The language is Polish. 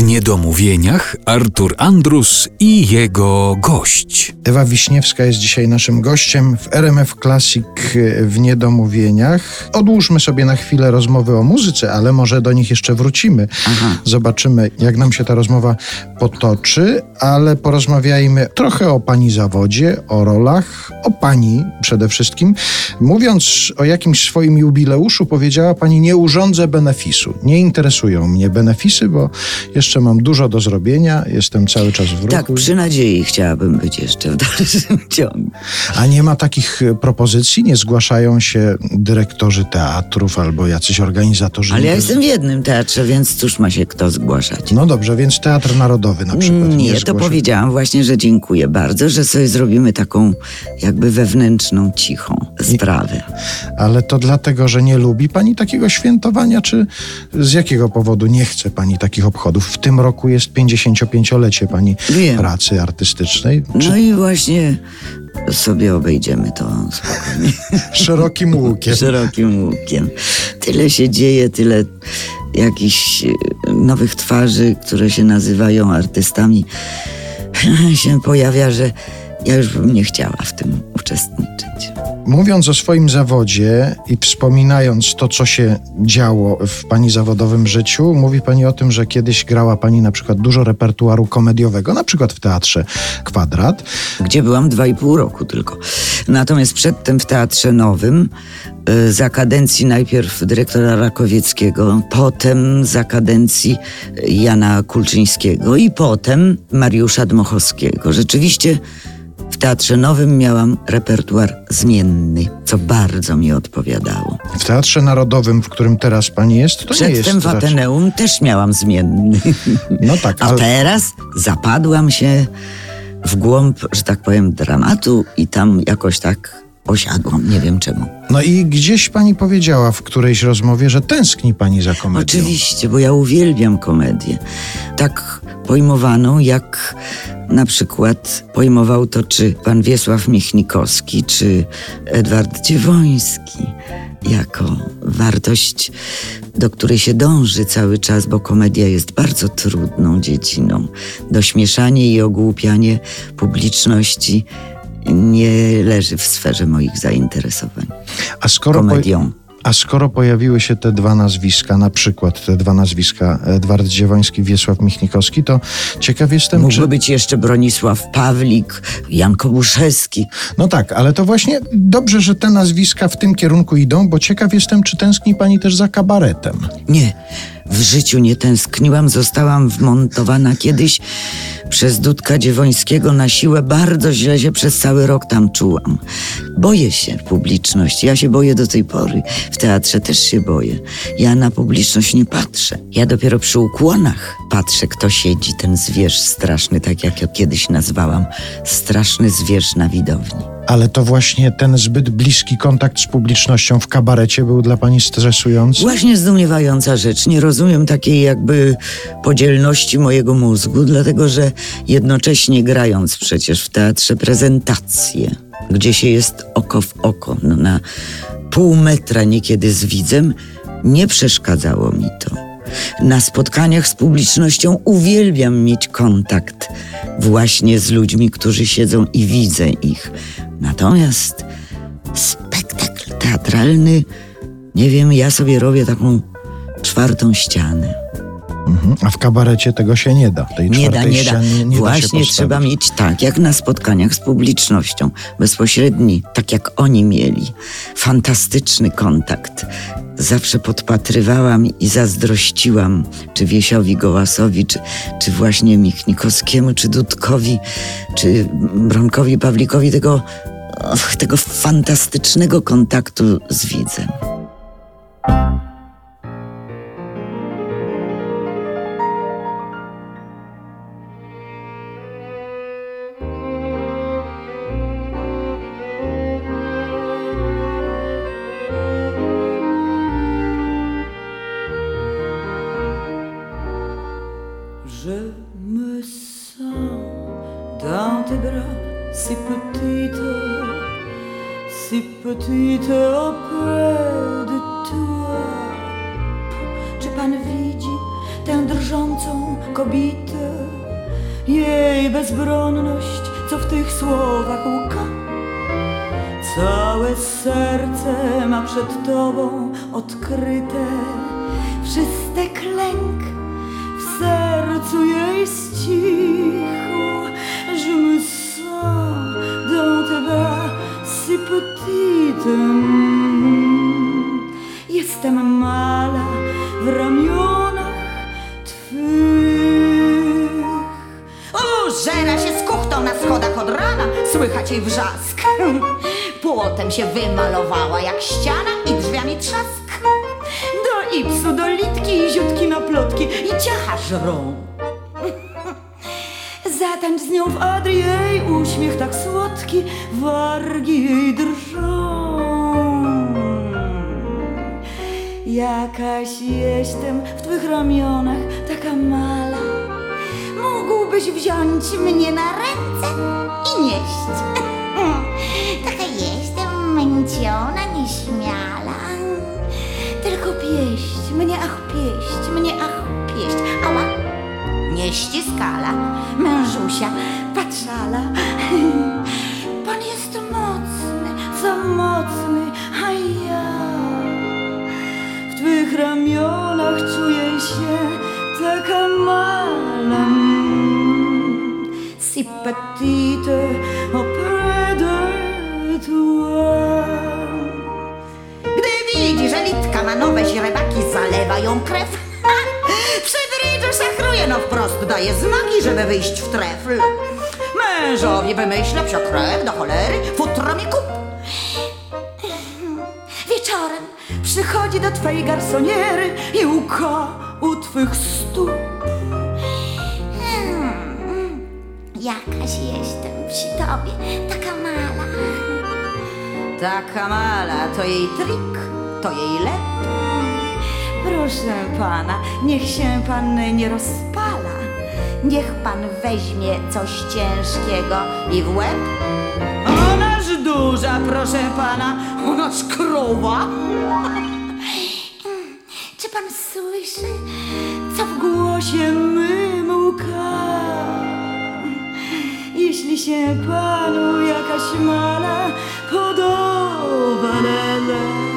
W niedomówieniach Artur Andrus i jego gość. Ewa Wiśniewska jest dzisiaj naszym gościem w RMF Classic w Niedomówieniach. Odłóżmy sobie na chwilę rozmowy o muzyce, ale może do nich jeszcze wrócimy. Aha. Zobaczymy, jak nam się ta rozmowa potoczy, ale porozmawiajmy trochę o pani zawodzie, o rolach, o pani przede wszystkim. Mówiąc o jakimś swoim jubileuszu, powiedziała pani: Nie urządzę benefisu. Nie interesują mnie benefisy, bo jeszcze mam dużo do zrobienia, jestem cały czas w ruchu. Tak, przy nadziei chciałabym być jeszcze w dalszym ciągu. A nie ma takich e, propozycji? Nie zgłaszają się dyrektorzy teatrów albo jacyś organizatorzy? Ale ja jestem w jednym teatrze, więc cóż ma się kto zgłaszać? No dobrze, więc Teatr Narodowy na przykład. Nie, Nie, to powiedziałam właśnie, że dziękuję bardzo, że sobie zrobimy taką jakby wewnętrzną, cichą sprawę. Ale to dlatego, że nie lubi pani takiego świętowania, czy z jakiego powodu nie chce pani takich obchodów? W tym roku jest 55-lecie pani Wiem. pracy artystycznej. Czy No i właśnie sobie obejdziemy to spokojnie. szerokim łukiem? szerokim łukiem. Tyle się dzieje, tyle jakichś e, nowych twarzy, które się nazywają artystami, się pojawia, że ja już bym nie chciała w tym uczestniczyć. Mówiąc o swoim zawodzie i wspominając to, co się działo w pani zawodowym życiu, mówi pani o tym, że kiedyś grała pani na przykład dużo repertuaru komediowego, na przykład w teatrze Kwadrat. Gdzie byłam dwa i pół roku tylko. Natomiast przedtem w Teatrze Nowym, y, za kadencji najpierw dyrektora Rakowieckiego, potem za kadencji Jana Kulczyńskiego i potem Mariusza Dmochowskiego. Rzeczywiście w Teatrze Nowym miałam repertuar zmienny, co bardzo mi odpowiadało. W Teatrze Narodowym, w którym teraz pani jest, to nie jest Przedtem w raczej- Ateneum też miałam zmienny. No tak, A ale teraz zapadłam się w głąb, że tak powiem, dramatu i tam jakoś tak osiadłam. Nie wiem czemu. no i gdzieś pani powiedziała w którejś rozmowie, że tęskni pani za komedią. Oczywiście, bo ja uwielbiam komedię. Tak pojmowaną, jak na przykład pojmował to czy pan Wiesław Michnikowski, czy Edward Dziewoński. Jako wartość, do której się dąży cały czas, bo komedia jest bardzo trudną dziedziną. Dośmieszanie i ogłupianie publiczności nie leży w sferze moich zainteresowań. A skoro, Komedią. A skoro pojawiły się te dwa nazwiska, na przykład te dwa nazwiska, Edward Dziewoński, Wiesław Michnikowski, to ciekaw jestem, Mógłby czy... być jeszcze Bronisław Pawlik, Jan Kobuszewski. No tak, ale to właśnie dobrze, że te nazwiska w tym kierunku idą, bo ciekaw jestem, czy tęskni pani też za kabaretem. Nie, w życiu nie tęskniłam. Zostałam wmontowana kiedyś przez Dudka Dziewońskiego na siłę. Bardzo źle się przez cały rok tam czułam. Boję się publiczności. Ja się boję do tej pory. W teatrze też się boję. Ja na publiczność nie patrzę. Ja dopiero przy ukłonach patrzę, kto siedzi, ten zwierz straszny, tak jak ja kiedyś nazwałam. Straszny zwierz na widowni. Ale to właśnie ten zbyt bliski kontakt z publicznością w kabarecie był dla pani stresujący? Właśnie zdumiewająca rzecz. Nie rozumiem takiej jakby podzielności mojego mózgu, dlatego że jednocześnie grając przecież w teatrze prezentację, gdzie się jest oko w oko, no na pół metra niekiedy z widzem, nie przeszkadzało mi to. Na spotkaniach z publicznością uwielbiam mieć kontakt właśnie z ludźmi, którzy siedzą i widzę ich. Natomiast spektakl teatralny, nie wiem, ja sobie robię taką czwartą ścianę. Mhm. A w kabarecie tego się nie da. Tej Nie da, nie da. nie da Właśnie postawić. trzeba mieć tak, jak na spotkaniach z publicznością, bezpośredni, tak jak oni mieli. Fantastyczny kontakt. Zawsze podpatrywałam i zazdrościłam, czy Wiesiowi Gołasowi, czy, czy właśnie Michnikowskiemu, czy Dudkowi, czy Bronkowi Pawlikowi tego, tego fantastycznego kontaktu z widzem. Dans tes bras si petite, si petite auprès de toi. Czy pan widzi tę drżącą kobietę, jej bezbronność, co w tych słowach łka. Całe serce ma przed tobą odkryte, wszystek lęk w sercu jej stichu. Użera się z kuchtą na schodach od rana, słychać jej wrzask. Płotem się wymalowała jak ściana i drzwiami trzask. Do ipsu, do litki i ziutki na plotki i ciacha żrą. Zatańcz z nią w adry jej uśmiech tak słodki, wargi jej drżą. Jakaś jestem w twych ramionach, taka mala. Mógłbyś wziąć mnie na ręce i nieść. Taka jestem męciona, nieśmiala. Tylko pieść, mnie ach pieść, mnie ach pieść. Ała, nie ściskala, mężusia, patrzala. Pan jest mocny, za mocny, a ja w twych ramionach czuję się taka mala. Si petite auprès de toi. Gdy widzi, że litka ma nowe źrebaki, zalewa ją krew. Przy drydżu szachruje, no wprost daje znaki, żeby wyjść w trefl. Mężowi wymyśla psia krew do cholery, futro mi kup. Wieczorem przychodzi do twojej garsoniery i łka u twych stóp. Jakaś jestem przy tobie, taka mala. Taka mala to jej trik, to jej lep. Proszę pana, niech się pan nie rozpala. Niech pan weźmie coś ciężkiego i w łeb. Onaż duża, proszę pana, onaż krowa. Czy pan słyszy? Co w głosie mym łka? Jeśli się panu jakaś mala podoba, Taka